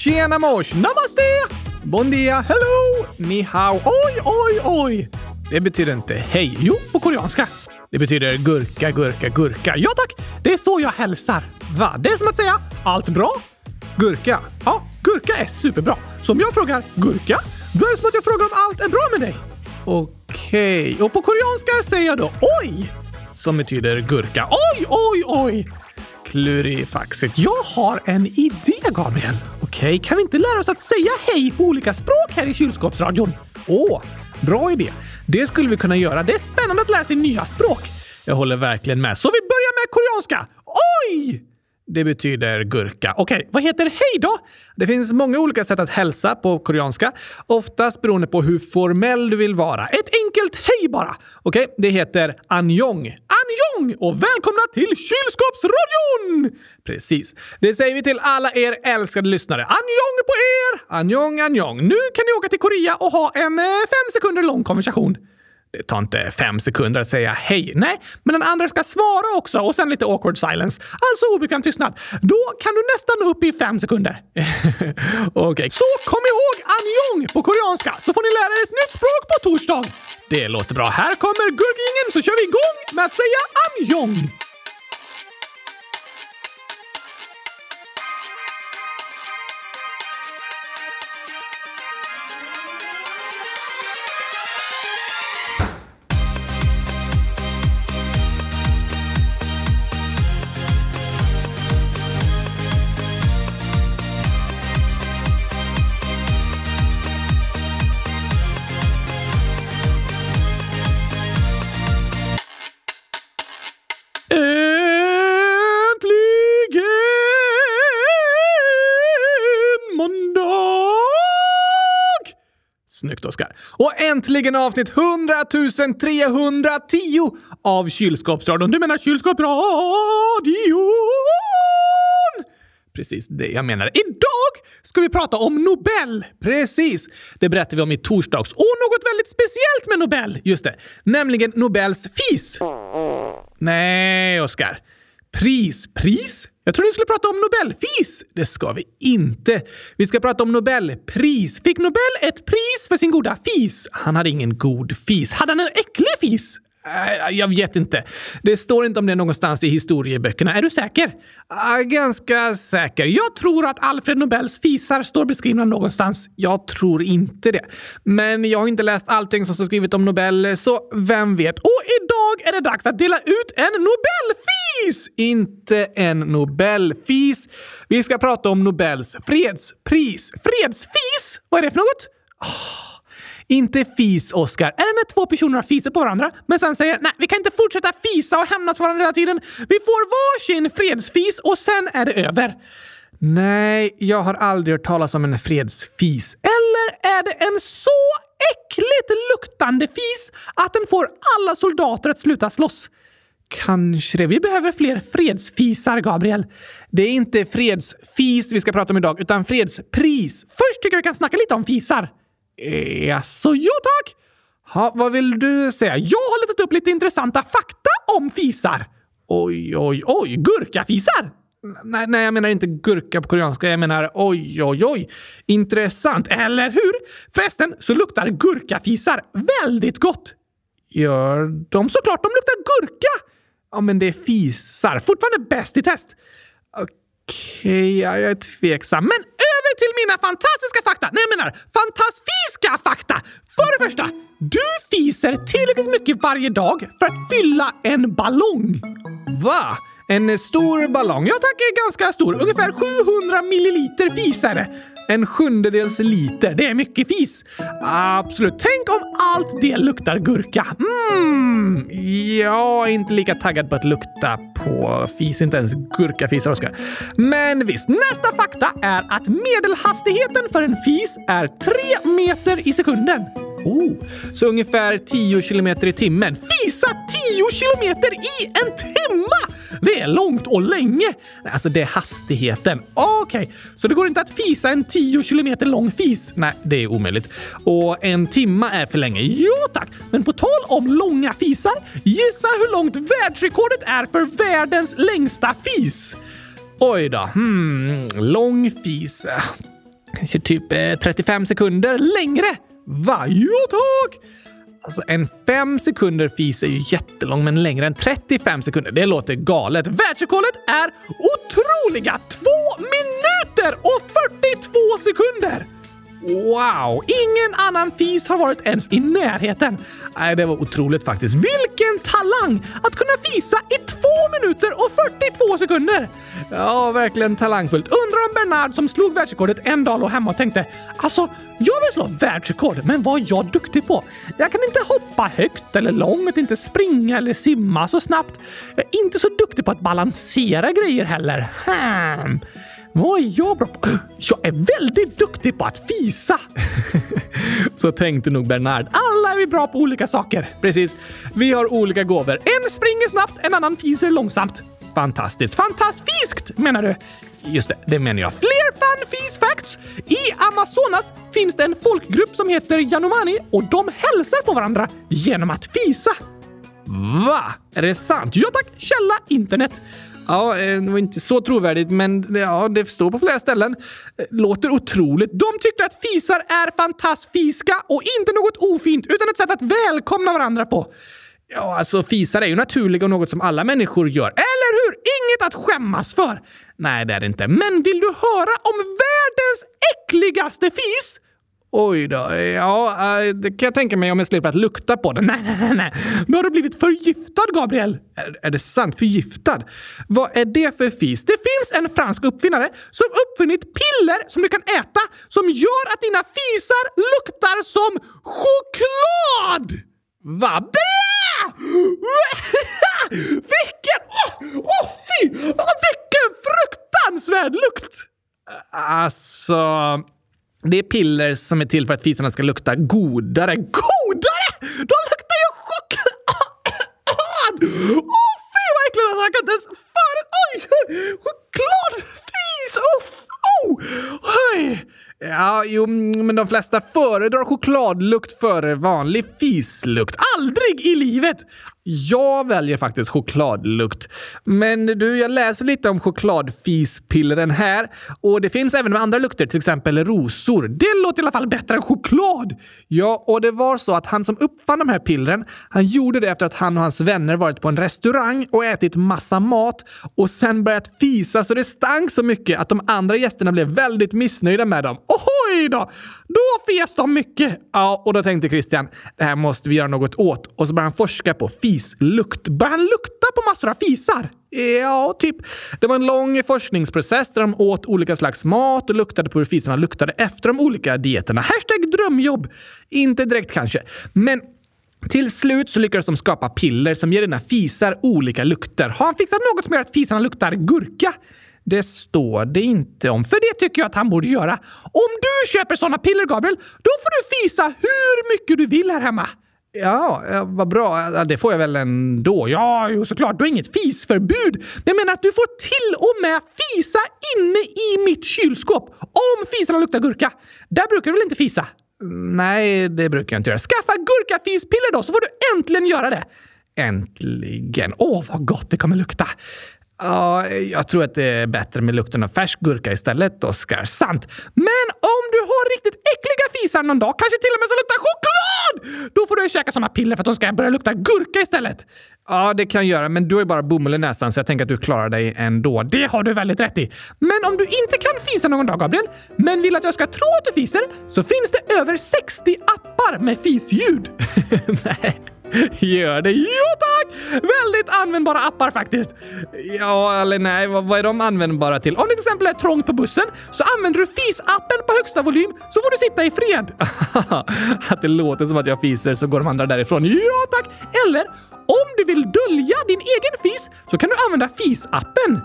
Tjena mors! Namaste! Bon dia! Hello! Ni hao! Oj, oj, oj! Det betyder inte hej. Jo, på koreanska. Det betyder gurka, gurka, gurka. Ja tack! Det är så jag hälsar. Va? Det är som att säga allt bra? Gurka? Ja, gurka är superbra. Så om jag frågar gurka, då är det som att jag frågar om allt är bra med dig. Okej, okay. och på koreanska säger jag då oj! Som betyder gurka. Oj, oj, oj! Klurifaxigt. Jag har en idé, Gabriel. Okej, okay, kan vi inte lära oss att säga hej på olika språk här i kylskåpsradion? Åh, bra idé. Det skulle vi kunna göra. Det är spännande att lära sig nya språk. Jag håller verkligen med. Så vi börjar med koreanska. Oj! Det betyder gurka. Okej, okay, vad heter hej då? Det finns många olika sätt att hälsa på koreanska, oftast beroende på hur formell du vill vara. Ett enkelt hej bara! Okej, okay, det heter anjong. Anjong! Och välkomna till Kylskåpsradion! Precis. Det säger vi till alla er älskade lyssnare. Anjong på er! Anjong, anjong. Nu kan ni åka till Korea och ha en eh, fem sekunder lång konversation. Det tar inte fem sekunder att säga hej. Nej, men den andra ska svara också och sen lite awkward silence. Alltså obekväm tystnad. Då kan du nästan nå upp i fem sekunder. Okej, okay. så kom ihåg anjong på koreanska så får ni lära er ett nytt språk på torsdag. Det låter bra. Här kommer gurkingen så kör vi igång med att säga anjong. Äntligen avsnitt 100 310 av Kylskåpsradion. Du menar Kylskåpsradion? Precis det jag menar. Idag ska vi prata om Nobel. Precis. Det berättade vi om i torsdags. Och något väldigt speciellt med Nobel. Just det. Nämligen Nobels fis. Nej, Oskar. Pris? Pris? Jag trodde vi skulle prata om Nobelfis. Det ska vi inte. Vi ska prata om Nobelpris. Fick Nobel ett pris för sin goda fis? Han hade ingen god fis. Hade han en äcklig fis? Äh, jag vet inte. Det står inte om det någonstans i historieböckerna. Är du säker? Äh, ganska säker. Jag tror att Alfred Nobels fisar står beskrivna någonstans. Jag tror inte det. Men jag har inte läst allting som står skrivet om Nobel, så vem vet? Och idag är det dags att dela ut en Nobelfis! Inte en Nobelfis. Vi ska prata om Nobels fredspris. Fredsfis? Vad är det för något? Oh. Inte fis, Oscar. Är det när två personer har fisat på varandra, men sen säger nej, vi kan inte fortsätta fisa och hämnas på varandra hela tiden. Vi får varsin fredsfis och sen är det över. Nej, jag har aldrig hört talas om en fredsfis. Eller är det en så äckligt luktande fis att den får alla soldater att sluta slåss? Kanske det. Vi behöver fler fredsfisar, Gabriel. Det är inte fredsfis vi ska prata om idag, utan fredspris. Först tycker jag vi kan snacka lite om fisar. Jaså, ja tack! Ha, vad vill du säga? Jag har letat upp lite intressanta fakta om fisar. Oj, oj, oj, gurkafisar! Nej, nej, jag menar inte gurka på koreanska. Jag menar oj, oj, oj. Intressant, eller hur? Förresten så luktar gurkafisar väldigt gott. Gör de? Såklart, de luktar gurka! Ja, men det är fisar. Fortfarande bäst i test. Okej, okay, jag är tveksam. Men nu till mina fantastiska fakta! Nej, jag menar fantastiska fakta! För det första, du fiser tillräckligt mycket varje dag för att fylla en ballong. Va? En stor ballong? Ja tack, är ganska stor. Ungefär 700 milliliter fisare. En sjundedels liter. Det är mycket fis. Absolut. Tänk om allt det luktar gurka. Mm. Jag är inte lika taggad på att lukta på fis. Inte ens gurkafisar, Oskar. Men visst, nästa fakta är att medelhastigheten för en fis är 3 meter i sekunden. Oh, så ungefär 10 kilometer i timmen. Fisa 10 kilometer i en timma! Det är långt och länge. Alltså, det är hastigheten. Okej, okay. så det går inte att fisa en 10 kilometer lång fis? Nej, det är omöjligt. Och en timma är för länge. Jo tack! Men på tal om långa fisar, gissa hur långt världsrekordet är för världens längsta fis? Oj då. Hmm, lång fis. Kanske typ eh, 35 sekunder längre. Va? Ja tack! Alltså en fem sekunder fis är ju jättelång, men längre än 35 sekunder, det låter galet. Världsrekordet är otroliga 2 minuter och 42 sekunder! Wow! Ingen annan fis har varit ens i närheten. Nej, det var otroligt faktiskt. Vilken talang! Att kunna fisa i 2 minuter och 42 sekunder! Ja, verkligen talangfullt. Undrar om Bernard som slog världsrekordet en dag låg hemma och tänkte alltså, jag vill slå världsrekord, men vad är jag duktig på? Jag kan inte hoppa högt eller långt, inte springa eller simma så snabbt. Jag är inte så duktig på att balansera grejer heller. Hmm. Vad är jag bra på? Jag är väldigt duktig på att fisa! Så tänkte nog Bernard. Alla är vi bra på olika saker. Precis. Vi har olika gåvor. En springer snabbt, en annan fiser långsamt. Fantastiskt. Fantastiskt menar du? Just det, det menar jag. Fler fun fees facts! I Amazonas finns det en folkgrupp som heter Yanomani och de hälsar på varandra genom att fisa. Va? Är det sant? Ja tack! Källa internet. Ja, eh, det var inte så trovärdigt, men ja, det står på flera ställen. Eh, låter otroligt. De tyckte att fisar är fantastiska och inte något ofint, utan ett sätt att välkomna varandra på. Ja, alltså fisar är ju naturliga och något som alla människor gör. Eller hur? Inget att skämmas för! Nej, det är det inte. Men vill du höra om världens äckligaste fis? Oj då. Ja, eh, det kan jag tänka mig om jag slipper att lukta på den. Nej, nej, nej, nej. Nu har du blivit förgiftad, Gabriel. Är, är det sant? Förgiftad? Vad är det för fis? Det finns en fransk uppfinnare som uppfunnit piller som du kan äta som gör att dina fisar luktar som choklad! Va? Bra! Vilken... Åh, oh, oh, fy! Vilken fruktansvärd lukt! Alltså... Det är piller som är till för att fisarna ska lukta godare. Godare? De luktar ju choklad! Åh, oh, fy vad äckligt! Alltså, jag kan inte ens före... Oj! Chokladfis! Uff! Oh! Oj! Ja, jo, men de flesta föredrar chokladlukt före vanlig fislukt. Aldrig i livet! Jag väljer faktiskt chokladlukt. Men du, jag läser lite om chokladfispillren här och det finns även med andra lukter, till exempel rosor. Det låter i alla fall bättre än choklad! Ja, och det var så att han som uppfann de här pillren, han gjorde det efter att han och hans vänner varit på en restaurang och ätit massa mat och sen börjat fisa så det stank så mycket att de andra gästerna blev väldigt missnöjda med dem. Oj då! Då fes de mycket! Ja, och då tänkte Christian, det här måste vi göra något åt. Och så började han forska på fislukt. Började han lukta på massor av fisar? Ja, typ. Det var en lång forskningsprocess där de åt olika slags mat och luktade på hur fisarna luktade efter de olika dieterna. Hashtag drömjobb! Inte direkt kanske, men till slut så lyckades de skapa piller som ger dina fisar olika lukter. Har han fixat något som gör att fisarna luktar gurka? Det står det inte om, för det tycker jag att han borde göra. Om du köper såna piller, Gabriel, då får du fisa hur mycket du vill här hemma. Ja, vad bra. Det får jag väl ändå. Ja, jo, såklart. Du har inget fisförbud. Jag menar att du får till och med fisa inne i mitt kylskåp. Om fisarna luktar gurka. Där brukar du väl inte fisa? Mm, nej, det brukar jag inte göra. Skaffa gurkafispiller då, så får du äntligen göra det. Äntligen. Åh, vad gott det kommer lukta. Ja, jag tror att det är bättre med lukten av färsk gurka istället, Oskar. Sant. Men om du har riktigt äckliga fisar någon dag, kanske till och med som luktar choklad! Då får du käka såna piller för att de ska börja lukta gurka istället. Ja, det kan jag göra, men du har ju bara bomull i näsan så jag tänker att du klarar dig ändå. Det har du väldigt rätt i. Men om du inte kan fisa någon dag, Gabriel, men vill att jag ska tro att du fiser, så finns det över 60 appar med fisljud. Nej. Gör det? Jo tack! Väldigt användbara appar faktiskt. Ja, eller nej, vad, vad är de användbara till? Om det till exempel är trångt på bussen så använder du FIS-appen på högsta volym så får du sitta i fred. att det låter som att jag fiser så går de andra därifrån. Ja tack! Eller om du vill dölja din egen fis så kan du använda FIS-appen.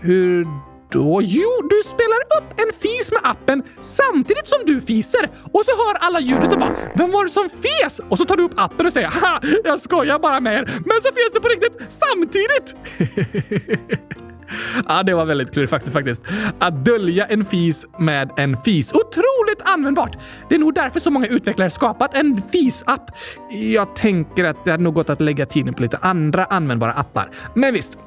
Hur då? Jo, du spelar upp en fis med appen samtidigt som du fiser och så hör alla ljudet och bara “Vem var det som fes?” och så tar du upp appen och säger “Haha, jag skojar bara med er, men så fes du på riktigt samtidigt!” Ja, det var väldigt klurigt faktiskt, faktiskt. Att dölja en fis med en fis. Otroligt användbart! Det är nog därför så många utvecklare skapat en fis-app. Jag tänker att det hade nog gått att lägga tiden på lite andra användbara appar. Men visst,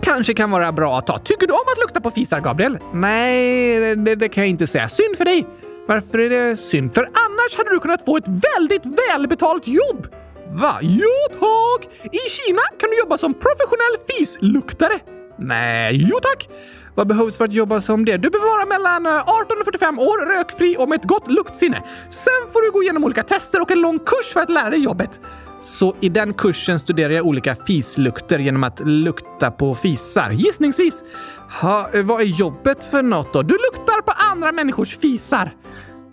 kanske kan vara bra att ta. Tycker du om att lukta på fisar, Gabriel? Nej, det, det kan jag inte säga. Synd för dig. Varför är det synd? För annars hade du kunnat få ett väldigt välbetalt jobb. Va? Ja, tack! I Kina kan du jobba som professionell fisluktare. Nej, jo tack. Vad behövs för att jobba som det? Du behöver vara mellan eh, 18 och 45 år, rökfri och med ett gott luktsinne. Sen får du gå igenom olika tester och en lång kurs för att lära dig jobbet. Så i den kursen studerar jag olika fislukter genom att lukta på fisar, gissningsvis. Ha, vad är jobbet för något då? Du luktar på andra människors fisar.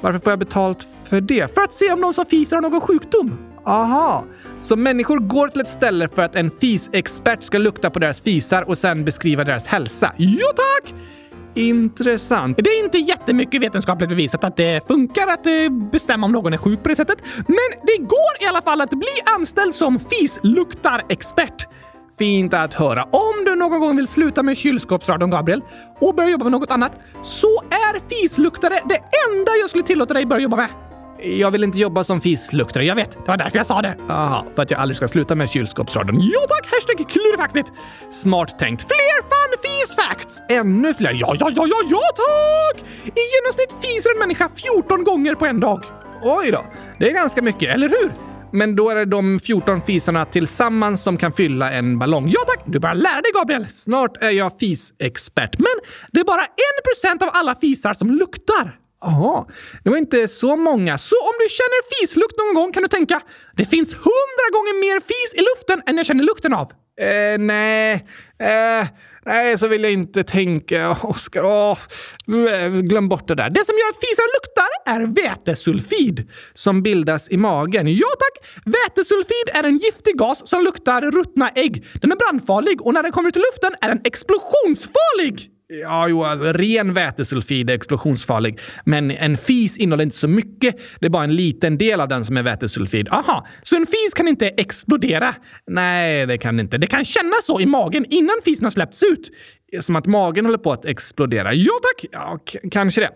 Varför får jag betalt för det? För att se om de som fiser har någon sjukdom. Aha, så människor går till ett ställe för att en fisexpert ska lukta på deras fisar och sen beskriva deras hälsa? Ja tack! Intressant. Det är inte jättemycket vetenskapligt bevisat att det funkar att eh, bestämma om någon är sjuk på det sättet. Men det går i alla fall att bli anställd som fisluktarexpert. Fint att höra. Om du någon gång vill sluta med kylskåpsradion, Gabriel, och börja jobba med något annat, så är fisluktare det enda jag skulle tillåta dig börja jobba med. Jag vill inte jobba som fisluktare, jag vet. Det var därför jag sa det. Aha, för att jag aldrig ska sluta med kylskåpsradion. Ja tack! Hashtag klurifaktigt! Smart tänkt. Fler fun fis facts! Ännu fler? Ja, ja, ja, ja, ja tack! I genomsnitt fiser en människa 14 gånger på en dag. Oj då, det är ganska mycket, eller hur? Men då är det de 14 fisarna tillsammans som kan fylla en ballong. Ja tack! Du börjar lära dig Gabriel. Snart är jag fisexpert. Men det är bara 1% av alla fisar som luktar. Jaha, det var inte så många. Så om du känner fislukt någon gång kan du tänka det finns hundra gånger mer fis i luften än jag känner lukten av. Eh, nej, eh, nej, så vill jag inte tänka. Oskar, oh, glöm bort det där. Det som gör att fisar luktar är vätesulfid som bildas i magen. Ja tack! Vätesulfid är en giftig gas som luktar ruttna ägg. Den är brandfarlig och när den kommer ut i luften är den explosionsfarlig. Ja, jo, alltså, ren vätesulfid är explosionsfarlig, men en fis innehåller inte så mycket. Det är bara en liten del av den som är vätesulfid. Aha, så en fis kan inte explodera? Nej, det kan inte. Det kan kännas så i magen innan fisen har släppts ut. Som att magen håller på att explodera. Ja, tack! Ja, kanske det.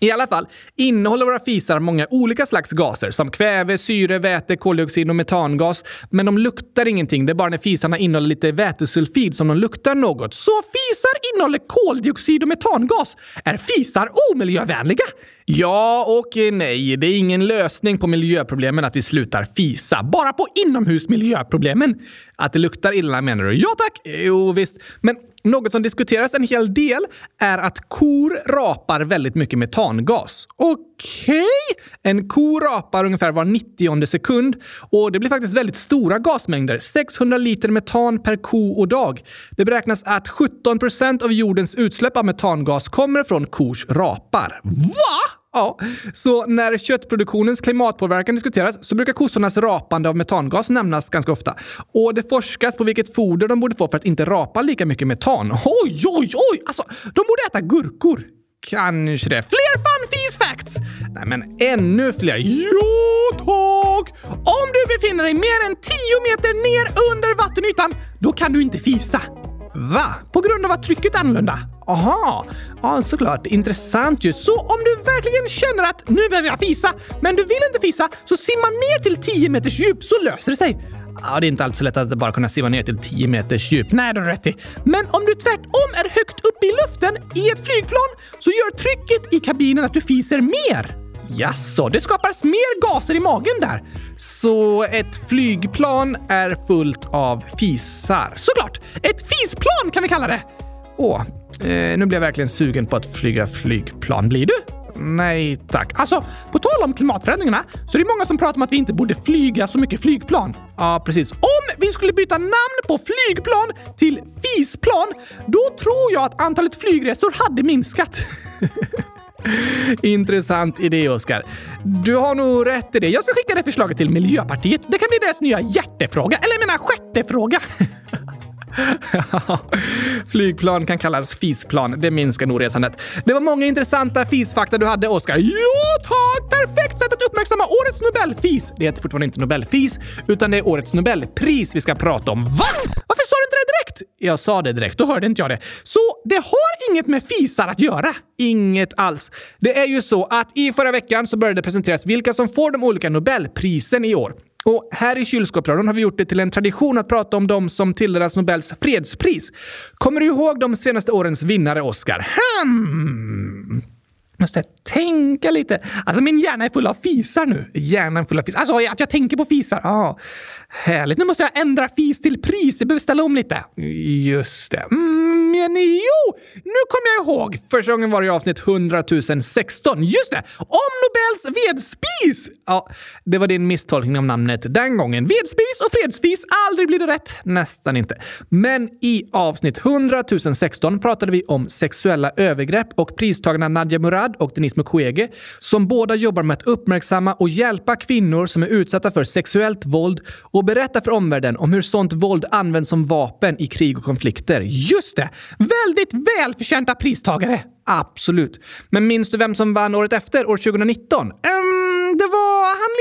I alla fall innehåller våra fisar många olika slags gaser som kväve, syre, väte, koldioxid och metangas. Men de luktar ingenting. Det är bara när fisarna innehåller lite vätesulfid som de luktar något. Så fisar innehåller koldioxid och metangas. Är fisar omiljövänliga? Ja och nej. Det är ingen lösning på miljöproblemen att vi slutar fisa. Bara på inomhusmiljöproblemen. Att det luktar illa menar du? Ja tack! Jo visst. Men något som diskuteras en hel del är att kor rapar väldigt mycket metangas. Okej? Okay. En ko rapar ungefär var 90 sekund och det blir faktiskt väldigt stora gasmängder. 600 liter metan per ko och dag. Det beräknas att 17 procent av jordens utsläpp av metangas kommer från kors rapar. Va? Ja, så när köttproduktionens klimatpåverkan diskuteras så brukar kossornas rapande av metangas nämnas ganska ofta. Och det forskas på vilket foder de borde få för att inte rapa lika mycket metan. Oj, oj, oj! Alltså, de borde äta gurkor. Kanske det. Fler fun fees facts! Nej, men ännu fler. Jo, tack! Om du befinner dig mer än 10 meter ner under vattenytan, då kan du inte fisa. Va? På grund av att trycket är annorlunda? Aha, ja såklart. Intressant ju. Så om du verkligen känner att nu behöver jag fisa, men du vill inte fisa, så simma ner till 10 meters djup så löser det sig. Ja, det är inte alltid så lätt att bara kunna simma ner till 10 meters djup. Nej, det har rätt i. Men om du tvärtom är högt uppe i luften i ett flygplan så gör trycket i kabinen att du fiser mer. Jaså, det skapas mer gaser i magen där. Så ett flygplan är fullt av fisar. Såklart! Ett fisplan kan vi kalla det! Åh, eh, nu blir jag verkligen sugen på att flyga flygplan. Blir du? Nej tack. Alltså, på tal om klimatförändringarna så är det många som pratar om att vi inte borde flyga så mycket flygplan. Ja, precis. Om vi skulle byta namn på flygplan till fisplan, då tror jag att antalet flygresor hade minskat. Intressant idé, Oskar. Du har nog rätt i det. Jag ska skicka det förslaget till Miljöpartiet. Det kan bli deras nya hjärtefråga. Eller jag menar stjärtefråga. Flygplan kan kallas fisplan. Det minskar nog resandet. Det var många intressanta fisfakta du hade, Oskar. Ja, tack! Perfekt sätt att uppmärksamma årets Nobelfis. Det heter fortfarande inte Nobelfis, utan det är årets Nobelpris vi ska prata om. Va? Direkt? Jag sa det direkt, då hörde inte jag det. Så det har inget med fisar att göra? Inget alls. Det är ju så att i förra veckan så började det presenteras vilka som får de olika Nobelprisen i år. Och här i Kylskåpsradion har vi gjort det till en tradition att prata om de som tilldelas Nobels fredspris. Kommer du ihåg de senaste årens vinnare, Oscar? Hmm. Måste tänka lite. Alltså min hjärna är full av fisar nu. Hjärnan full av fisar. Alltså att jag tänker på fisar. Ah, härligt. Nu måste jag ändra fis till pris. Jag behöver ställa om lite. Just det. Mm, men jo! Nu kommer jag ihåg. Första gången var det i avsnitt 100 016. Just det! Om Nobels vedspis! Ja, det var din misstolkning av namnet den gången. Vedspis och fredsfis, Aldrig blir det rätt. Nästan inte. Men i avsnitt 100 016 pratade vi om sexuella övergrepp och pristagarna Nadia Murad och Denise Mukwege som båda jobbar med att uppmärksamma och hjälpa kvinnor som är utsatta för sexuellt våld och berätta för omvärlden om hur sånt våld används som vapen i krig och konflikter. Just det! Väldigt välförtjänta pristagare! Absolut. Men minns du vem som vann året efter, år 2019? Um,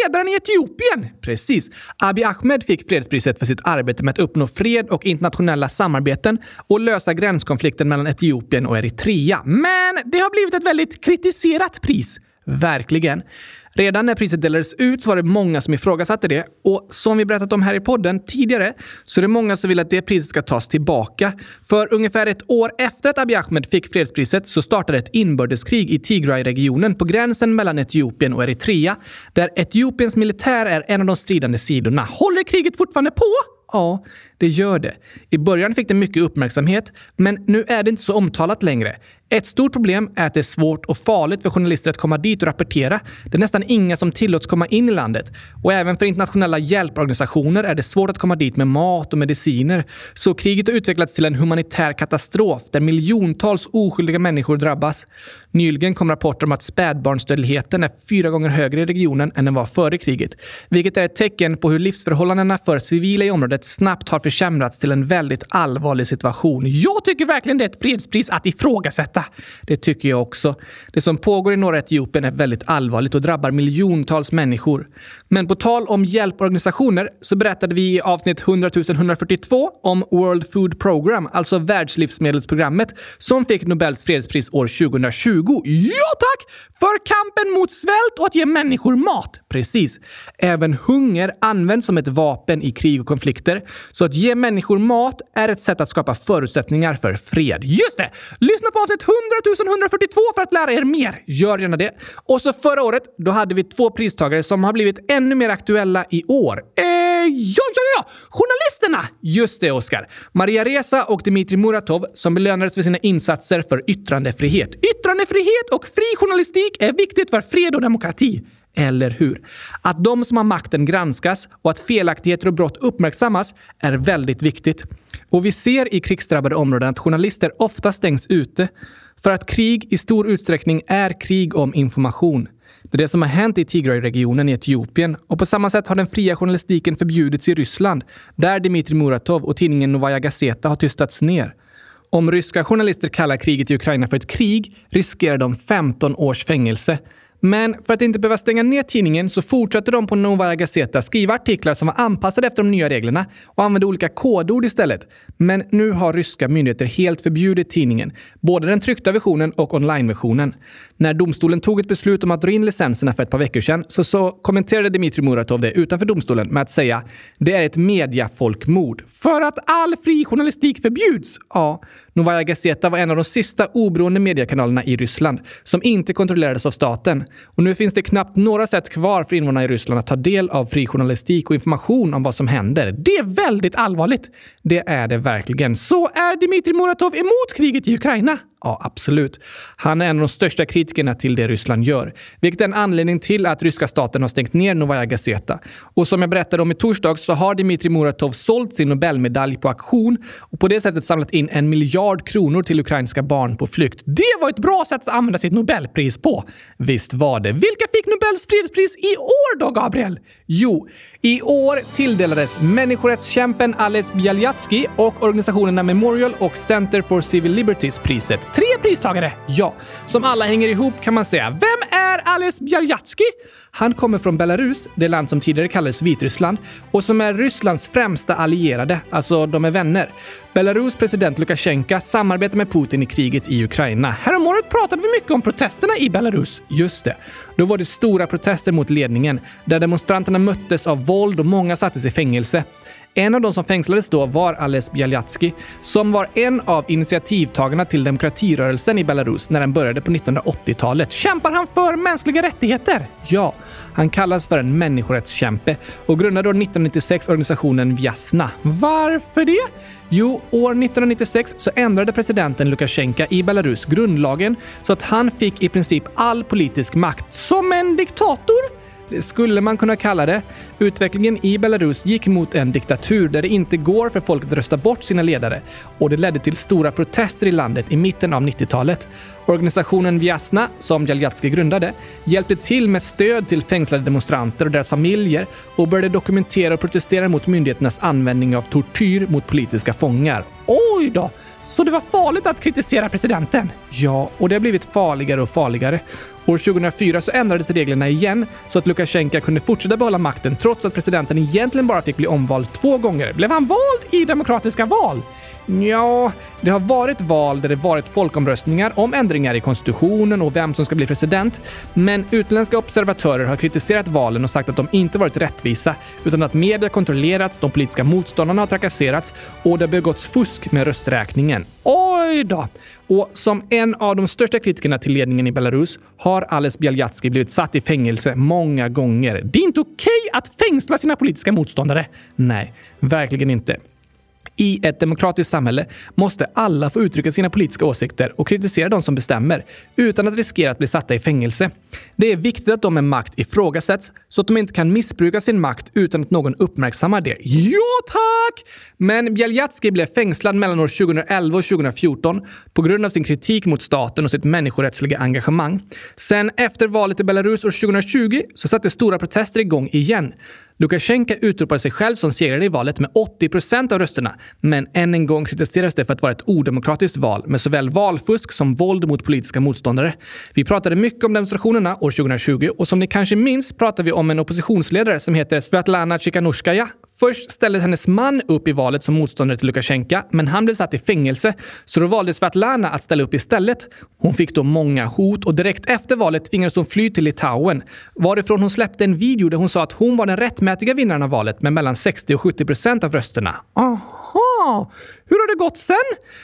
ledaren i Etiopien. Precis. Abiy Ahmed fick fredspriset för sitt arbete med att uppnå fred och internationella samarbeten och lösa gränskonflikten mellan Etiopien och Eritrea. Men det har blivit ett väldigt kritiserat pris. Verkligen. Redan när priset delades ut så var det många som ifrågasatte det. Och som vi berättat om här i podden tidigare så är det många som vill att det priset ska tas tillbaka. För ungefär ett år efter att Abiy Ahmed fick fredspriset så startade ett inbördeskrig i Tigray-regionen på gränsen mellan Etiopien och Eritrea, där Etiopiens militär är en av de stridande sidorna. Håller kriget fortfarande på? Ja, det gör det. I början fick det mycket uppmärksamhet, men nu är det inte så omtalat längre. Ett stort problem är att det är svårt och farligt för journalister att komma dit och rapportera. Det är nästan inga som tillåts komma in i landet. Och även för internationella hjälporganisationer är det svårt att komma dit med mat och mediciner. Så kriget har utvecklats till en humanitär katastrof där miljontals oskyldiga människor drabbas. Nyligen kom rapporter om att spädbarnsdödligheten är fyra gånger högre i regionen än den var före kriget. Vilket är ett tecken på hur livsförhållandena för civila i området snabbt har försämrats till en väldigt allvarlig situation. Jag tycker verkligen det är ett fredspris att ifrågasätta. Det tycker jag också. Det som pågår i norra Etiopien är väldigt allvarligt och drabbar miljontals människor. Men på tal om hjälporganisationer så berättade vi i avsnitt 100 142 om World Food Program, alltså Världslivsmedelsprogrammet, som fick Nobels fredspris år 2020. Ja tack! För kampen mot svält och att ge människor mat. Precis. Även hunger används som ett vapen i krig och konflikter. Så att ge människor mat är ett sätt att skapa förutsättningar för fred. Just det! Lyssna på avsnitt 100 142 för att lära er mer. Gör gärna det. Och så förra året, då hade vi två pristagare som har blivit ännu mer aktuella i år. Eh, ja, ja, ja! Journalisterna! Just det, Oskar. Maria Reza och Dmitrij Muratov som belönades för sina insatser för yttrandefrihet. Yttrandefrihet och fri journalistik är viktigt för fred och demokrati. Eller hur? Att de som har makten granskas och att felaktigheter och brott uppmärksammas är väldigt viktigt. Och vi ser i krigsdrabbade områden att journalister ofta stängs ute för att krig i stor utsträckning är krig om information. Det är det som har hänt i Tigray-regionen i Etiopien och på samma sätt har den fria journalistiken förbjudits i Ryssland där Dmitrij Muratov och tidningen Novaja Gazeta har tystats ner. Om ryska journalister kallar kriget i Ukraina för ett krig riskerar de 15 års fängelse. Men för att inte behöva stänga ner tidningen så fortsätter de på Novaya Gazeta skriva artiklar som var anpassade efter de nya reglerna och använde olika kodord istället. Men nu har ryska myndigheter helt förbjudit tidningen, både den tryckta versionen och onlineversionen. När domstolen tog ett beslut om att dra in licenserna för ett par veckor sedan så, så kommenterade Dmitrij Muratov det utanför domstolen med att säga det är ett mediafolkmord. För att all fri journalistik förbjuds? Ja, Novaja Gazeta var en av de sista oberoende mediekanalerna i Ryssland som inte kontrollerades av staten. Och nu finns det knappt några sätt kvar för invånarna i Ryssland att ta del av fri journalistik och information om vad som händer. Det är väldigt allvarligt. Det är det verkligen. Så är Dmitrij Muratov emot kriget i Ukraina? Ja, absolut. Han är en av de största kritikerna till det Ryssland gör, vilket är en anledning till att ryska staten har stängt ner Novaja Gazeta. Och som jag berättade om i torsdags så har Dmitrij Muratov sålt sin Nobelmedalj på auktion och på det sättet samlat in en miljard kronor till ukrainska barn på flykt. Det var ett bra sätt att använda sitt Nobelpris på. Visst var det. Vilka fick Nobels fredspris i år då, Gabriel? Jo, i år tilldelades människorättskämpen Ales Bialyatsky och organisationerna Memorial och Center for Civil Liberties priset. Tre pristagare, ja, som alla hänger ihop kan man säga. Vem är Ales Bialyatsky? Han kommer från Belarus, det land som tidigare kallades Vitryssland, och som är Rysslands främsta allierade, alltså de är vänner. Belarus president Lukasjenko samarbetar med Putin i kriget i Ukraina. Häromåret pratade vi mycket om protesterna i Belarus. Just det. Då var det stora protester mot ledningen, där demonstranterna möttes av våld och många sattes i fängelse. En av de som fängslades då var Ales Bialyatski, som var en av initiativtagarna till demokratirörelsen i Belarus när den började på 1980-talet. Kämpar han för mänskliga rättigheter? Ja, han kallas för en människorättskämpe och grundade år 1996 organisationen Vjasna. Varför det? Jo, år 1996 så ändrade presidenten Lukasjenko i Belarus grundlagen så att han fick i princip all politisk makt. Som en diktator? Det skulle man kunna kalla det. Utvecklingen i Belarus gick mot en diktatur där det inte går för folk att rösta bort sina ledare och det ledde till stora protester i landet i mitten av 90-talet. Organisationen Vjasna, som Jaljatski grundade, hjälpte till med stöd till fängslade demonstranter och deras familjer och började dokumentera och protestera mot myndigheternas användning av tortyr mot politiska fångar. Oj då! Så det var farligt att kritisera presidenten? Ja, och det har blivit farligare och farligare. År 2004 så ändrades reglerna igen så att Lukasjenko kunde fortsätta behålla makten trots att presidenten egentligen bara fick bli omvald två gånger. Blev han vald i demokratiska val? Ja, det har varit val där det varit folkomröstningar om ändringar i konstitutionen och vem som ska bli president. Men utländska observatörer har kritiserat valen och sagt att de inte varit rättvisa utan att media kontrollerats, de politiska motståndarna har trakasserats och det har begåtts fusk med rösträkningen. Oj då! Och som en av de största kritikerna till ledningen i Belarus har Ales Bialyatsky blivit satt i fängelse många gånger. Det är inte okej okay att fängsla sina politiska motståndare. Nej, verkligen inte. I ett demokratiskt samhälle måste alla få uttrycka sina politiska åsikter och kritisera de som bestämmer utan att riskera att bli satta i fängelse. Det är viktigt att de med makt ifrågasätts så att de inte kan missbruka sin makt utan att någon uppmärksammar det. Ja, tack! Men Bjaljatski blev fängslad mellan år 2011 och 2014 på grund av sin kritik mot staten och sitt människorättsliga engagemang. Sen efter valet i Belarus år 2020 så satte stora protester igång igen. Lukasjenko utropade sig själv som segrare i valet med 80 procent av rösterna, men än en gång kritiseras det för att vara ett odemokratiskt val med såväl valfusk som våld mot politiska motståndare. Vi pratade mycket om demonstrationerna år 2020 och som ni kanske minns pratade vi om en oppositionsledare som heter Svetlana Tsikhanouskaya Först ställde hennes man upp i valet som motståndare till Lukasjenko, men han blev satt i fängelse, så då valde Svetlana att ställa upp istället. Hon fick då många hot och direkt efter valet tvingades hon fly till Litauen, varifrån hon släppte en video där hon sa att hon var den rättmätiga vinnaren av valet med mellan 60 och 70 procent av rösterna. Aha! Hur har det gått sen?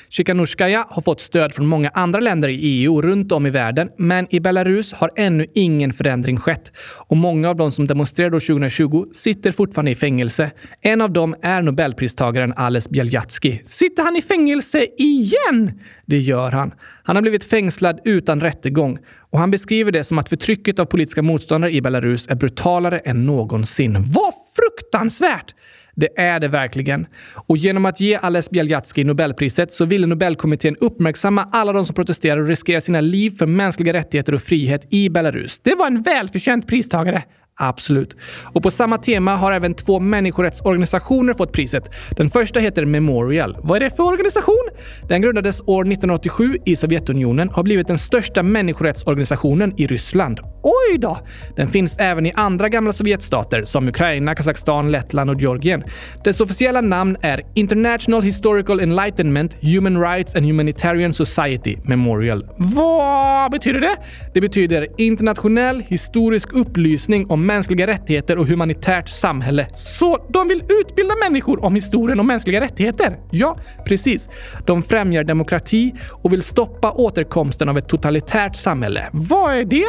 Tsikhanouskaya har fått stöd från många andra länder i EU runt om i världen, men i Belarus har ännu ingen förändring skett. Och många av de som demonstrerade år 2020 sitter fortfarande i fängelse. En av dem är nobelpristagaren Ales Bjaljatski. Sitter han i fängelse igen? Det gör han. Han har blivit fängslad utan rättegång och han beskriver det som att förtrycket av politiska motståndare i Belarus är brutalare än någonsin. Vad fruktansvärt! Det är det verkligen. Och genom att ge Ales Bjaljatski Nobelpriset så ville Nobelkommittén uppmärksamma alla de som protesterar och riskerar sina liv för mänskliga rättigheter och frihet i Belarus. Det var en välförtjänt pristagare. Absolut. Och på samma tema har även två människorättsorganisationer fått priset. Den första heter Memorial. Vad är det för organisation? Den grundades år 1987 i Sovjetunionen och har blivit den största människorättsorganisationen i Ryssland. Oj då! Den finns även i andra gamla Sovjetstater som Ukraina, Kazakstan, Lettland och Georgien. Dess officiella namn är International Historical Enlightenment Human Rights and Humanitarian Society Memorial. Vad betyder det? Det betyder internationell historisk upplysning om mänskliga rättigheter och humanitärt samhälle. Så de vill utbilda människor om historien och mänskliga rättigheter? Ja, precis. De främjar demokrati och vill stoppa återkomsten av ett totalitärt samhälle. Vad är det?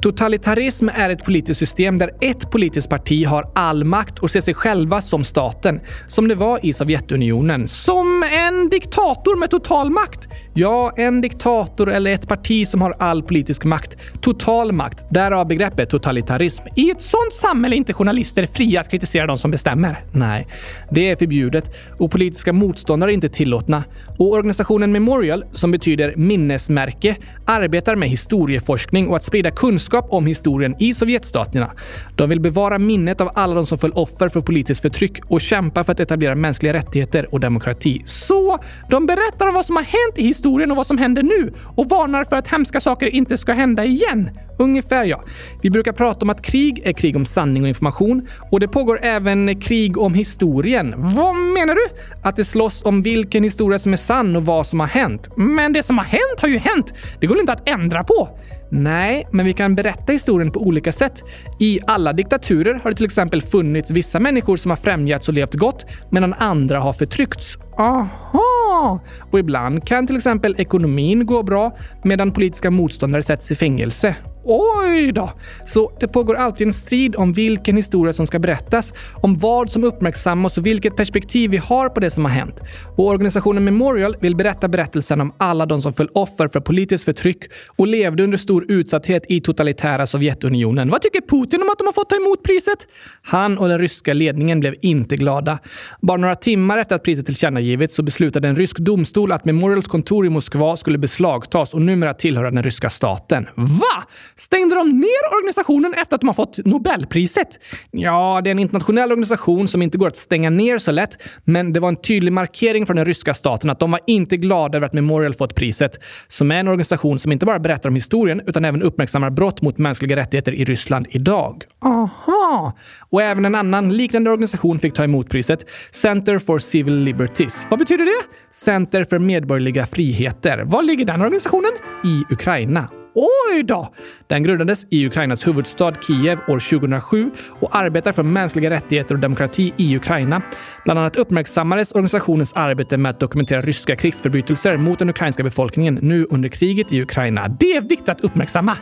Totalitarism är ett politiskt system där ett politiskt parti har all makt och ser sig själva som staten, som det var i Sovjetunionen. Som en diktator med total makt? Ja, en diktator eller ett parti som har all politisk makt. Total makt. Därav begreppet totalitarism. I ett sånt samhälle är inte journalister fria att kritisera de som bestämmer. Nej, det är förbjudet och politiska motståndare är inte tillåtna. Och organisationen Memorial, som betyder minnesmärke, arbetar med historieforskning och att sprida kunskap om historien i Sovjetstaterna. De vill bevara minnet av alla de som föll offer för politiskt förtryck och kämpa för att etablera mänskliga rättigheter och demokrati. Så de berättar om vad som har hänt i historien och vad som händer nu och varnar för att hemska saker inte ska hända igen. ungefär ja. Vi brukar prata om att krig är krig om sanning och information och det pågår även krig om historien. Vad menar du? Att det slåss om vilken historia som är sann och vad som har hänt. Men det som har hänt har ju hänt. Det går inte att ändra på. Nej, men vi kan berätta historien på olika sätt. I alla diktaturer har det till exempel funnits vissa människor som har främjats och levt gott, medan andra har förtryckts. Aha! Och ibland kan till exempel ekonomin gå bra, medan politiska motståndare sätts i fängelse. Oj då! Så det pågår alltid en strid om vilken historia som ska berättas, om vad som uppmärksammas och vilket perspektiv vi har på det som har hänt. Och organisationen Memorial vill berätta berättelsen om alla de som föll offer för politiskt förtryck och levde under stor utsatthet i totalitära Sovjetunionen. Vad tycker Putin om att de har fått ta emot priset? Han och den ryska ledningen blev inte glada. Bara några timmar efter att priset tillkännagivits så beslutade en rysk domstol att Memorials kontor i Moskva skulle beslagtas och numera tillhöra den ryska staten. Va? Stängde de ner organisationen efter att de har fått Nobelpriset? Ja, det är en internationell organisation som inte går att stänga ner så lätt, men det var en tydlig markering från den ryska staten att de var inte glada över att Memorial fått priset, som är en organisation som inte bara berättar om historien utan även uppmärksammar brott mot mänskliga rättigheter i Ryssland idag. Aha! Och även en annan liknande organisation fick ta emot priset, Center for Civil Liberties. Vad betyder det? Center för medborgerliga friheter. Var ligger den organisationen? I Ukraina. Oj då! Den grundades i Ukrainas huvudstad Kiev år 2007 och arbetar för mänskliga rättigheter och demokrati i Ukraina. Bland annat uppmärksammades organisationens arbete med att dokumentera ryska krigsförbrytelser mot den ukrainska befolkningen nu under kriget i Ukraina. Det är viktigt att uppmärksamma.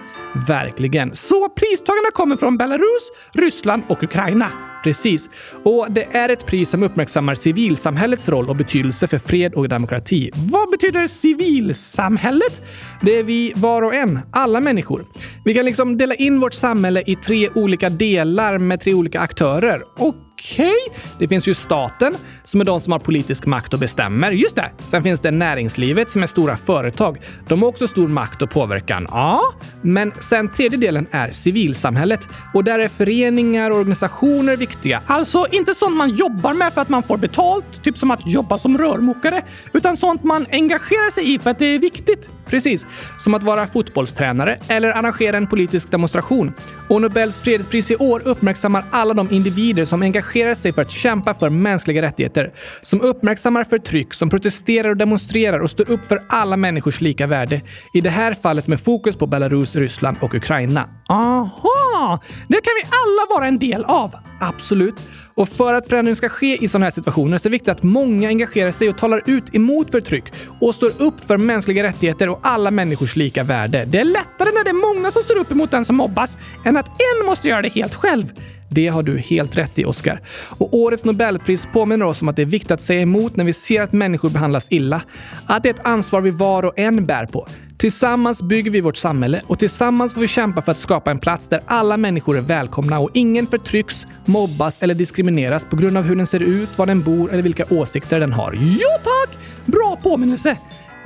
Verkligen. Så pristagarna kommer från Belarus, Ryssland och Ukraina. Precis. Och det är ett pris som uppmärksammar civilsamhällets roll och betydelse för fred och demokrati. Vad betyder civilsamhället? Det är vi var och en, alla människor. Vi kan liksom dela in vårt samhälle i tre olika delar med tre olika aktörer. Och Okej. Okay. Det finns ju staten, som är de som har politisk makt och bestämmer. Just det. Sen finns det näringslivet, som är stora företag. De har också stor makt och påverkan. Ja. Men sen tredje delen är civilsamhället. Och där är föreningar och organisationer viktiga. Alltså inte sånt man jobbar med för att man får betalt, typ som att jobba som rörmokare, utan sånt man engagerar sig i för att det är viktigt. Precis, som att vara fotbollstränare eller arrangera en politisk demonstration. Och Nobels fredspris i år uppmärksammar alla de individer som engagerar sig för att kämpa för mänskliga rättigheter, som uppmärksammar förtryck, som protesterar och demonstrerar och står upp för alla människors lika värde. I det här fallet med fokus på Belarus, Ryssland och Ukraina. Aha! Det kan vi alla vara en del av. Absolut. Och för att förändring ska ske i sådana här situationer så är det viktigt att många engagerar sig och talar ut emot förtryck och står upp för mänskliga rättigheter och alla människors lika värde. Det är lättare när det är många som står upp emot den som mobbas än att en måste göra det helt själv. Det har du helt rätt i, Oscar. Och årets Nobelpris påminner oss om att det är viktigt att säga emot när vi ser att människor behandlas illa. Att det är ett ansvar vi var och en bär på. Tillsammans bygger vi vårt samhälle och tillsammans får vi kämpa för att skapa en plats där alla människor är välkomna och ingen förtrycks, mobbas eller diskrimineras på grund av hur den ser ut, var den bor eller vilka åsikter den har. Jo tack! Bra påminnelse!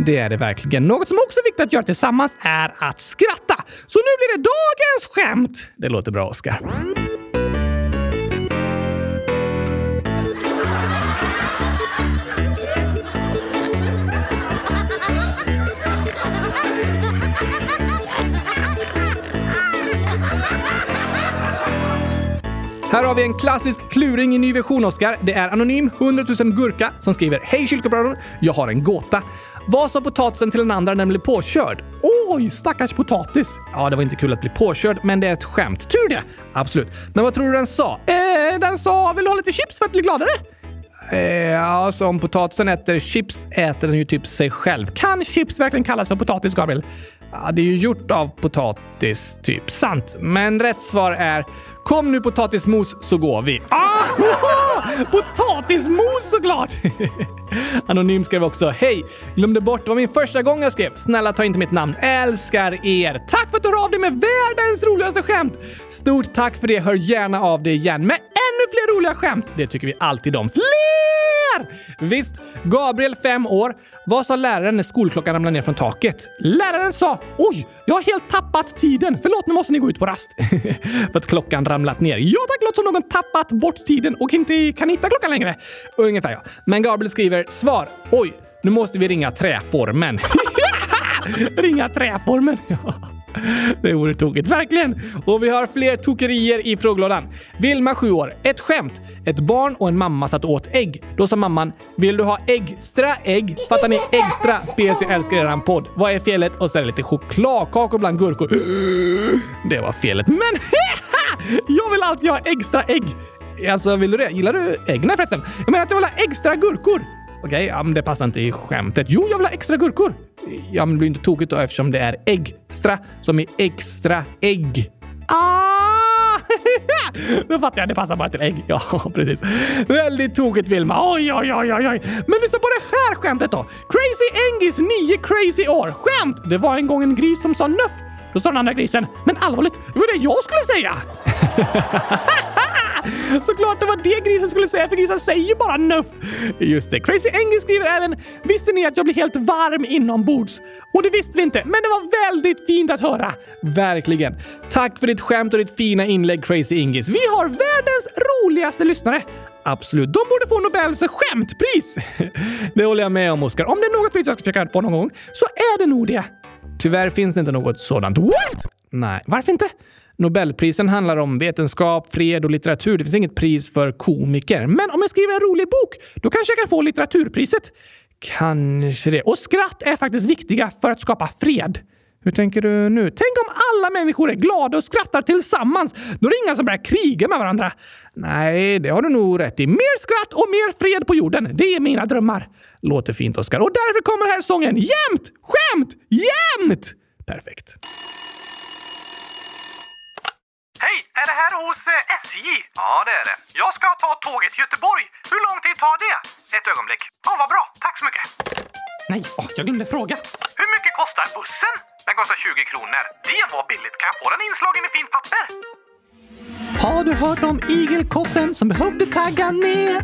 Det är det verkligen. Något som också är viktigt att göra tillsammans är att skratta. Så nu blir det dagens skämt! Det låter bra, Oskar. Här har vi en klassisk kluring i ny version, Oskar. Det är anonym 100 000 gurka som skriver Hej kyrkobröder! Jag har en gåta. Vad sa potatisen till den andra när den blev påkörd? Oj, stackars potatis! Ja, det var inte kul att bli påkörd, men det är ett skämt. Tur det! Absolut. Men vad tror du den sa? Eh, den sa “Vill du ha lite chips för att bli gladare?” Eh, ja, så om potatisen äter chips äter den ju typ sig själv. Kan chips verkligen kallas för potatis, Gabriel? Ja, det är ju gjort av potatis, typ. Sant. Men rätt svar är Kom nu potatismos så går vi. Ah, potatismos såklart! Anonym skrev också Hej! Glömde bort, det var min första gång jag skrev. Snälla ta inte mitt namn. Älskar er! Tack för att du hör av dig med världens roligaste skämt! Stort tack för det. Hör gärna av dig igen med ännu fler roliga skämt. Det tycker vi alltid om. Fler! Visst, Gabriel, fem år. Vad sa läraren när skolklockan ramlade ner från taket? Läraren sa “Oj, jag har helt tappat tiden. Förlåt, nu måste ni gå ut på rast.” För att klockan ramlat ner. Ja tack, låter som någon tappat bort tiden och inte kan hitta klockan längre. Ungefär ja. Men Gabriel skriver “Svar. Oj, nu måste vi ringa träformen.” ringa träformen, ja. Det vore tokigt, verkligen. Och vi har fler tokerier i frågelådan. Vilma, 7 år. Ett skämt. Ett barn och en mamma satt och åt ägg. Då sa mamman “Vill du ha extra ägg?” Fattar ni? Extra! PS, jag älskar eran podd. Vad är felet? Och så lite chokladkakor bland gurkor. Det var felet. Men jag vill alltid ha extra ägg. Alltså, vill du det? Gillar du ägg? Nej förresten. Jag menar att jag vill ha extra gurkor. Okej, okay, ja, men det passar inte i skämtet. Jo, jag vill ha extra gurkor. Ja, men det blir inte tokigt då eftersom det är extra som i extra ägg. Ah! Då fattar jag, det passar bara till ägg. Ja, precis. Väldigt tokigt Vilma. Oj, oj, oj, oj, oj. Men lyssna på det här skämtet då. Crazy Engis nio crazy år. Skämt! Det var en gång en gris som sa nöff. Då sa den andra grisen, men allvarligt, det var det jag skulle säga. Såklart det var det grisen skulle säga, för grisen säger bara nuff. Just det. Crazy Engel skriver även “Visste ni att jag blir helt varm inombords?” Och det visste vi inte, men det var väldigt fint att höra. Verkligen. Tack för ditt skämt och ditt fina inlägg Crazy Ingis. Vi har världens roligaste lyssnare. Absolut. De borde få Nobels skämtpris. Det håller jag med om, Oskar. Om det är något pris jag ska försöka få någon gång så är det nog det. Tyvärr finns det inte något sådant. What? Nej, varför inte? Nobelprisen handlar om vetenskap, fred och litteratur. Det finns inget pris för komiker. Men om jag skriver en rolig bok, då kanske jag kan få litteraturpriset. Kanske det. Och skratt är faktiskt viktiga för att skapa fred. Hur tänker du nu? Tänk om alla människor är glada och skrattar tillsammans. Då är det inga som börjar kriga med varandra. Nej, det har du nog rätt i. Mer skratt och mer fred på jorden. Det är mina drömmar. Låter fint, Oskar. Och därför kommer här sången Jämt! Skämt! Jämt! Perfekt. Hej! Är det här hos eh, SJ? Ja, det är det. Jag ska ta tåget till Göteborg. Hur lång tid tar det? Ett ögonblick. Ja, vad bra. Tack så mycket. Nej, åh, jag glömde fråga. Hur mycket kostar bussen? Den kostar 20 kronor. Det var billigt. Kan jag få den inslagen i fint papper? Har du hört om igelkotten som behövde tagga ner?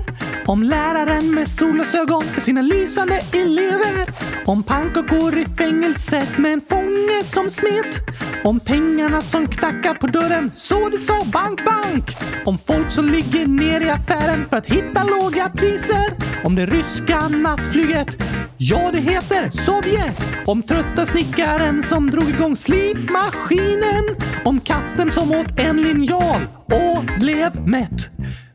Om läraren med solglasögon för sina lysande elever. Om pannkakor i fängelset med en fånge som smet. Om pengarna som knackar på dörren så det sa bank, bank. Om folk som ligger ner i affären för att hitta låga priser. Om det ryska nattflyget. Ja, det heter Sovjet. Om trötta snickaren som drog igång slipmaskinen. Om katten som åt en linjal och blev mätt.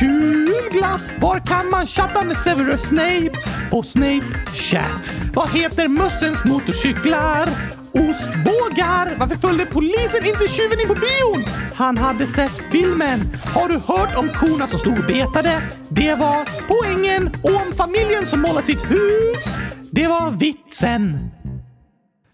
Kul glass! Var kan man chatta med Severus Snape? På Snape Chat. Vad heter mössens motorcyklar? Ostbågar! Varför följde polisen inte tjuven in på bion? Han hade sett filmen. Har du hört om korna som stod och betade? Det var poängen. Och om familjen som målat sitt hus? Det var vitsen.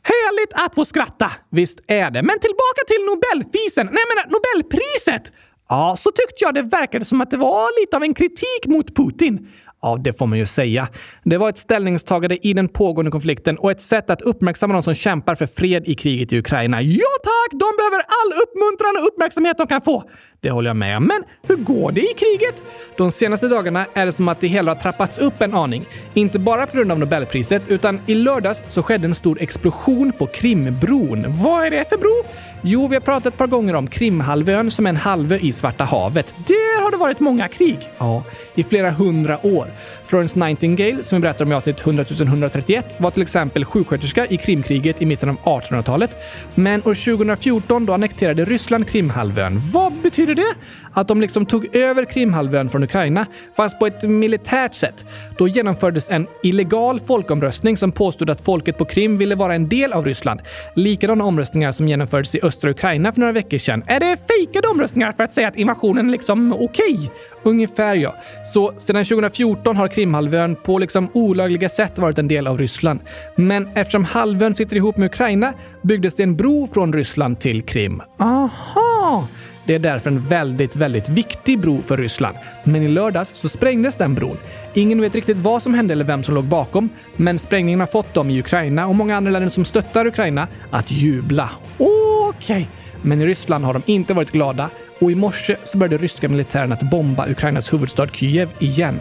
Härligt att få skratta! Visst är det. Men tillbaka till Nobelfisen. Nej, jag menar Nobelpriset! Ja, så tyckte jag det verkade som att det var lite av en kritik mot Putin. Ja, det får man ju säga. Det var ett ställningstagande i den pågående konflikten och ett sätt att uppmärksamma de som kämpar för fred i kriget i Ukraina. Ja tack! De behöver all uppmuntran och uppmärksamhet de kan få. Det håller jag med om. Men hur går det i kriget? De senaste dagarna är det som att det hela har trappats upp en aning. Inte bara på grund av Nobelpriset, utan i lördags så skedde en stor explosion på Krimbron. Vad är det för bro? Jo, vi har pratat ett par gånger om Krimhalvön som är en halvö i Svarta havet. Där har det varit många krig. Ja, i flera hundra år. Florence Nightingale, som vi berättar om i avsnitt 100 131, var till exempel sjuksköterska i Krimkriget i mitten av 1800-talet. Men år 2014 då annekterade Ryssland Krimhalvön. Vad betyder det? Att de liksom tog över Krimhalvön från Ukraina, fast på ett militärt sätt. Då genomfördes en illegal folkomröstning som påstod att folket på Krim ville vara en del av Ryssland. Likadana omröstningar som genomfördes i östra Ukraina för några veckor sedan. Är det fejkade omröstningar för att säga att invasionen liksom okej? Okay? Ungefär ja. Så sedan 2014 har Krimhalvön på liksom olagliga sätt varit en del av Ryssland. Men eftersom halvön sitter ihop med Ukraina byggdes det en bro från Ryssland till Krim. Aha! Det är därför en väldigt, väldigt viktig bro för Ryssland. Men i lördags så sprängdes den bron. Ingen vet riktigt vad som hände eller vem som låg bakom, men sprängningen har fått dem i Ukraina och många andra länder som stöttar Ukraina att jubla. Okej, okay. men i Ryssland har de inte varit glada och i morse så började ryska militären att bomba Ukrainas huvudstad Kiev igen.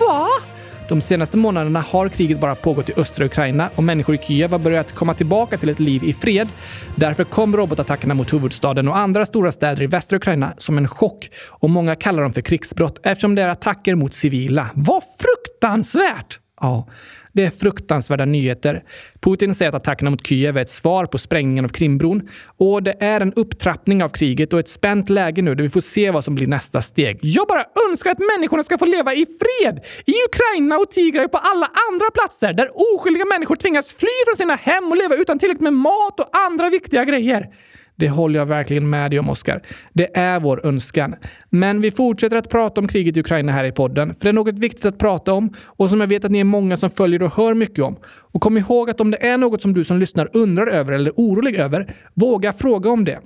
Va? De senaste månaderna har kriget bara pågått i östra Ukraina och människor i Kiev har börjat komma tillbaka till ett liv i fred. Därför kom robotattackerna mot huvudstaden och andra stora städer i västra Ukraina som en chock och många kallar dem för krigsbrott eftersom det är attacker mot civila. Vad fruktansvärt! Ja, det är fruktansvärda nyheter. Putin säger att attackerna mot Kiev är ett svar på sprängningen av Krimbron och det är en upptrappning av kriget och ett spänt läge nu där vi får se vad som blir nästa steg. Jag bara önskar att människorna ska få leva i fred! I Ukraina och Tigray och på alla andra platser där oskyldiga människor tvingas fly från sina hem och leva utan tillräckligt med mat och andra viktiga grejer. Det håller jag verkligen med dig om, Oskar. Det är vår önskan. Men vi fortsätter att prata om kriget i Ukraina här i podden, för det är något viktigt att prata om och som jag vet att ni är många som följer och hör mycket om. Och kom ihåg att om det är något som du som lyssnar undrar över eller är orolig över, våga fråga om det.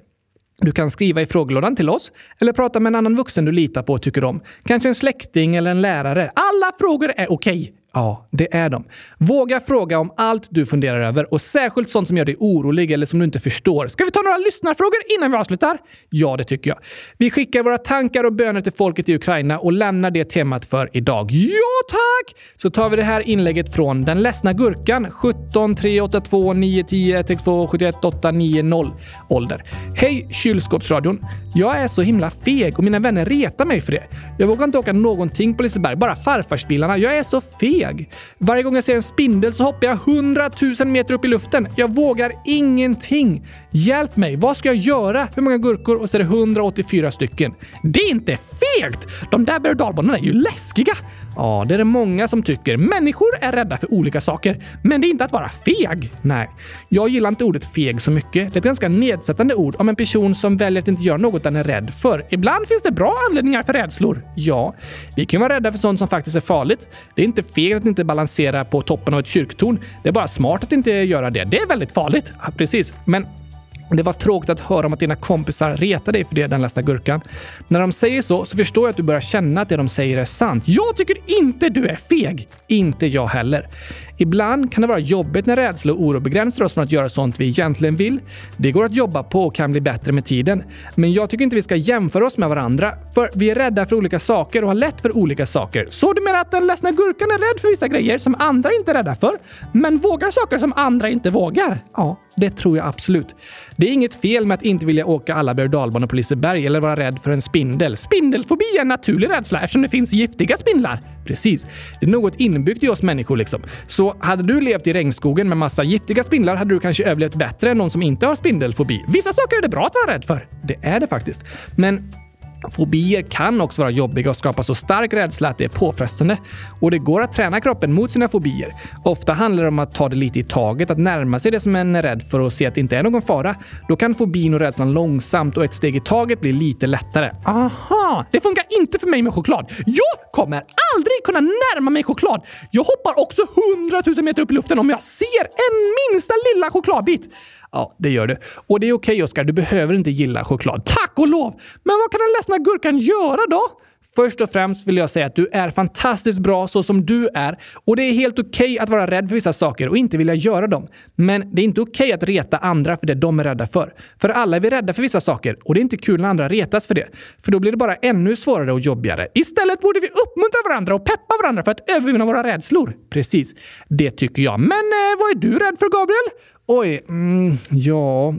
Du kan skriva i frågelådan till oss eller prata med en annan vuxen du litar på och tycker om. Kanske en släkting eller en lärare. Alla frågor är okej. Okay. Ja, det är de. Våga fråga om allt du funderar över och särskilt sånt som gör dig orolig eller som du inte förstår. Ska vi ta några lyssnarfrågor innan vi avslutar? Ja, det tycker jag. Vi skickar våra tankar och böner till folket i Ukraina och lämnar det temat för idag. Ja, tack! Så tar vi det här inlägget från Den ledsna gurkan 17 382 910 162 71 890 ålder. Hej kylskåpsradion! Jag är så himla feg och mina vänner retar mig för det. Jag vågar inte åka någonting på Liseberg, bara farfarsbilarna. Jag är så feg. Varje gång jag ser en spindel så hoppar jag hundratusen meter upp i luften. Jag vågar ingenting. Hjälp mig, vad ska jag göra? Hur många gurkor? Och så är det 184 stycken. Det är inte fegt! De där berg och är ju läskiga. Ja, det är det många som tycker. Människor är rädda för olika saker, men det är inte att vara feg. Nej, jag gillar inte ordet feg så mycket. Det är ett ganska nedsättande ord om en person som väljer att inte göra något den är rädd för. Ibland finns det bra anledningar för rädslor. Ja, vi kan vara rädda för sånt som faktiskt är farligt. Det är inte fel att inte balansera på toppen av ett kyrktorn. Det är bara smart att inte göra det. Det är väldigt farligt. Ja, precis. Men det var tråkigt att höra om att dina kompisar retar dig för det, den ledsna gurkan. När de säger så, så förstår jag att du börjar känna att det de säger är sant. Jag tycker inte du är feg! Inte jag heller. Ibland kan det vara jobbigt när rädsla och oro begränsar oss från att göra sånt vi egentligen vill. Det går att jobba på och kan bli bättre med tiden. Men jag tycker inte vi ska jämföra oss med varandra, för vi är rädda för olika saker och har lätt för olika saker. Så du menar att den ledsna gurkan är rädd för vissa grejer som andra inte är rädda för, men vågar saker som andra inte vågar? Ja, det tror jag absolut. Det är inget fel med att inte vilja åka alla berg och på Liseberg eller vara rädd för en spindel. Spindelfobi är en naturlig rädsla eftersom det finns giftiga spindlar. Precis. Det är något inbyggt i oss människor liksom. Så hade du levt i regnskogen med massa giftiga spindlar hade du kanske överlevt bättre än någon som inte har spindelfobi. Vissa saker är det bra att vara rädd för. Det är det faktiskt. Men Fobier kan också vara jobbiga och skapa så stark rädsla att det är påfrestande. Och det går att träna kroppen mot sina fobier. Ofta handlar det om att ta det lite i taget, att närma sig det som en är rädd för och se att det inte är någon fara. Då kan fobin och rädslan långsamt och ett steg i taget bli lite lättare. Aha! Det funkar inte för mig med choklad. Jag kommer aldrig kunna närma mig choklad. Jag hoppar också hundratusen meter upp i luften om jag ser en minsta lilla chokladbit. Ja, det gör du. Och det är okej, okay, Oskar. Du behöver inte gilla choklad. Tack och lov! Men vad kan den ledsna gurkan göra då? Först och främst vill jag säga att du är fantastiskt bra så som du är och det är helt okej okay att vara rädd för vissa saker och inte vilja göra dem. Men det är inte okej okay att reta andra för det de är rädda för. För alla är vi rädda för vissa saker och det är inte kul när andra retas för det. För då blir det bara ännu svårare och jobbigare. Istället borde vi uppmuntra varandra och peppa varandra för att övervinna våra rädslor. Precis, det tycker jag. Men eh, vad är du rädd för, Gabriel? Oj, mm, ja...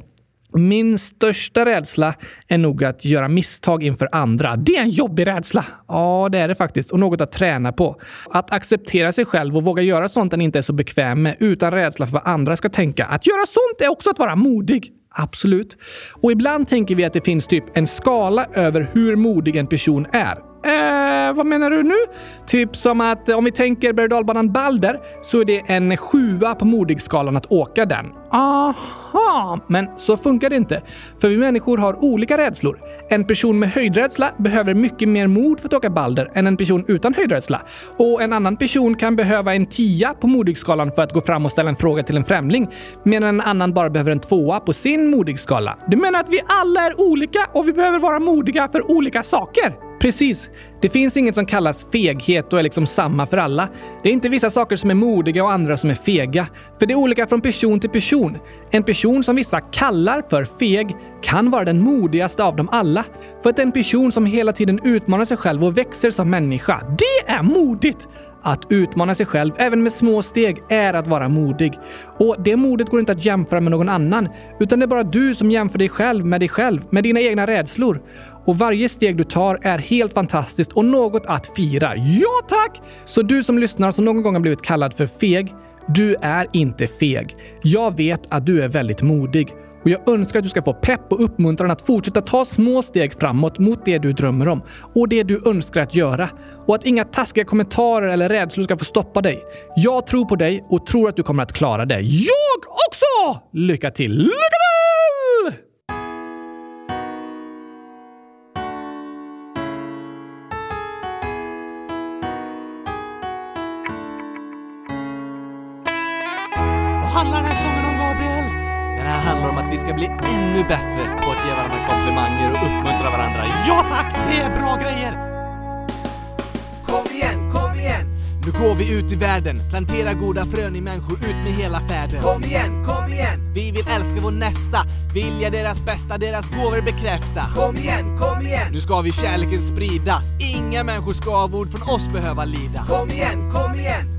Min största rädsla är nog att göra misstag inför andra. Det är en jobbig rädsla. Ja, det är det faktiskt. Och något att träna på. Att acceptera sig själv och våga göra sånt den inte är så bekväm med utan rädsla för vad andra ska tänka. Att göra sånt är också att vara modig. Absolut. Och ibland tänker vi att det finns typ en skala över hur modig en person är. Eh, vad menar du nu? Typ som att eh, om vi tänker berg dalbanan Balder så är det en sjua på modigskalan att åka den. Aha, men så funkar det inte. För vi människor har olika rädslor. En person med höjdrädsla behöver mycket mer mod för att åka Balder än en person utan höjdrädsla. Och en annan person kan behöva en tia på modigskalan för att gå fram och ställa en fråga till en främling, medan en annan bara behöver en tvåa på sin modigskala. Du menar att vi alla är olika och vi behöver vara modiga för olika saker? Precis. Det finns inget som kallas feghet och är liksom samma för alla. Det är inte vissa saker som är modiga och andra som är fega. För det är olika från person till person. En person som vissa kallar för feg kan vara den modigaste av dem alla. För att en person som hela tiden utmanar sig själv och växer som människa, det är modigt! Att utmana sig själv, även med små steg, är att vara modig. Och det modet går inte att jämföra med någon annan, utan det är bara du som jämför dig själv med dig själv, med dina egna rädslor. Och varje steg du tar är helt fantastiskt och något att fira. Ja tack! Så du som lyssnar som någon gång har blivit kallad för feg, du är inte feg. Jag vet att du är väldigt modig och jag önskar att du ska få pepp och uppmuntran att fortsätta ta små steg framåt mot det du drömmer om och det du önskar att göra. Och att inga taskiga kommentarer eller rädslor ska få stoppa dig. Jag tror på dig och tror att du kommer att klara det. Jag också! Lycka till! Lycka att vi ska bli ännu bättre på att ge varandra komplimanger och uppmuntra varandra. Ja tack, det är bra grejer! Kom igen, kom igen! Nu går vi ut i världen, planterar goda frön i människor ut med hela färden. Kom igen, kom igen! Vi vill älska vår nästa, vilja deras bästa, deras gåvor bekräfta. Kom igen, kom igen! Nu ska vi kärleken sprida, inga människor ska av ord från oss behöva lida. Kom igen, kom igen!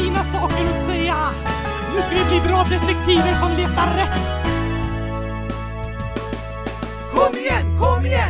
Fina saker att säga. Nu ska vi bli bra detektiver som letar rätt. Kom igen, kom igen!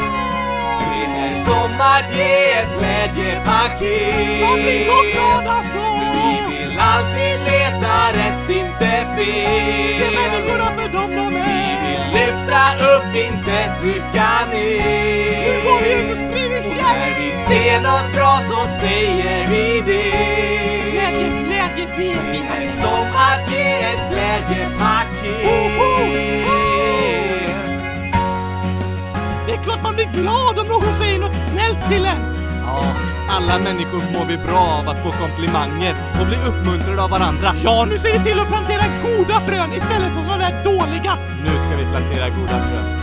Som att ge ett glädjepaket. Jag blir så glad alltså! Vi vill alltid leta rätt, inte fel. Se människorna för dem de Vi är. vill lyfta upp, inte trycka ner. Nu går vi ut och sprider Och när kärlek! vi ser något bra så säger vi det. Glädje, glädje, det är som att ge ett glädjepaket. Det är klart man blir glad säger något snällt till en. Ja, alla människor mår vi bra av att få komplimanger och bli uppmuntrade av varandra. Ja, nu ser vi till att plantera goda frön istället för sådana där dåliga. Nu ska vi plantera goda frön.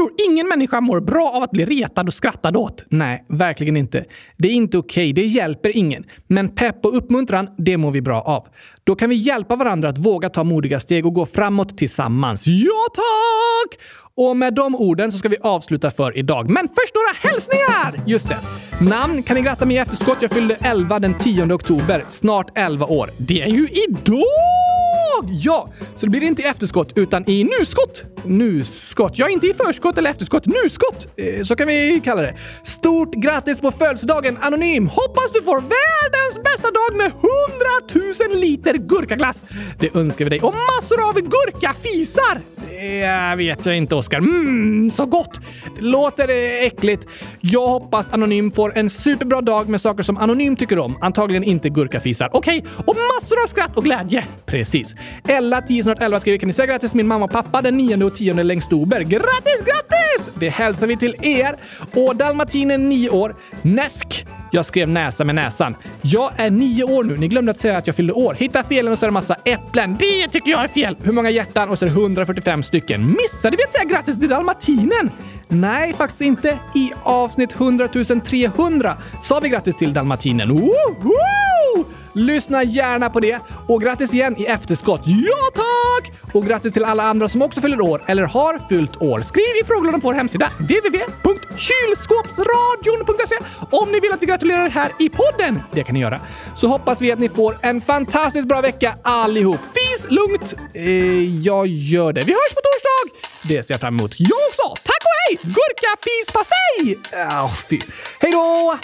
Tror ingen människa mår bra av att bli retad och skrattad åt. Nej, verkligen inte. Det är inte okej, det hjälper ingen. Men pepp och uppmuntran, det mår vi bra av. Då kan vi hjälpa varandra att våga ta modiga steg och gå framåt tillsammans. Ja, tack! Och med de orden så ska vi avsluta för idag. Men först några hälsningar! Just det. Namn kan ni gratta mig i efterskott. Jag fyllde 11 den 10 oktober. Snart 11 år. Det är ju idag! Ja, så det blir inte i efterskott utan i nuskott. Nuskott. Ja, inte i förskott eller efterskott. Nuskott! Eh, Så kan vi kalla det. Stort grattis på födelsedagen Anonym! Hoppas du får världens bästa dag med 100 000 liter gurkaglass. Det önskar vi dig. Och massor av gurkafisar! Det vet jag inte, Oskar. Mmm, så gott! Det låter eh, äckligt. Jag hoppas Anonym får en superbra dag med saker som Anonym tycker om. Antagligen inte gurkafisar. Okej, och massor av skratt och glädje. Precis. Ella, 10 snart 11 skriver kan ni säga grattis till min mamma och pappa den 9 och 10 längst Ober? Grattis, grattis! Det hälsar vi till er. Och dalmatinen 9 år. Näsk. Jag skrev näsa med näsan. Jag är nio år nu. Ni glömde att säga att jag fyllde år. Hitta felen och så är det massa äpplen. Det tycker jag är fel. Hur många hjärtan? Och så är det 145 stycken. Missade vi att säga grattis till dalmatinen? Nej, faktiskt inte. I avsnitt 100 300 sa vi grattis till dalmatinen. Woho! Lyssna gärna på det. Och grattis igen i efterskott. Ja, tack! Och grattis till alla andra som också fyller år eller har fyllt år. Skriv i frågorna på vår hemsida www.kylskåpsradion.se om ni vill att vi gratulerar er här i podden. Det kan ni göra. Så hoppas vi att ni får en fantastiskt bra vecka allihop. Fis lugnt! Eh, jag gör det. Vi hörs på torsdag! Det ser jag fram emot. Jag också! Tack och hej! Gurkafisfastej! Oh, äh, fy. Hej då!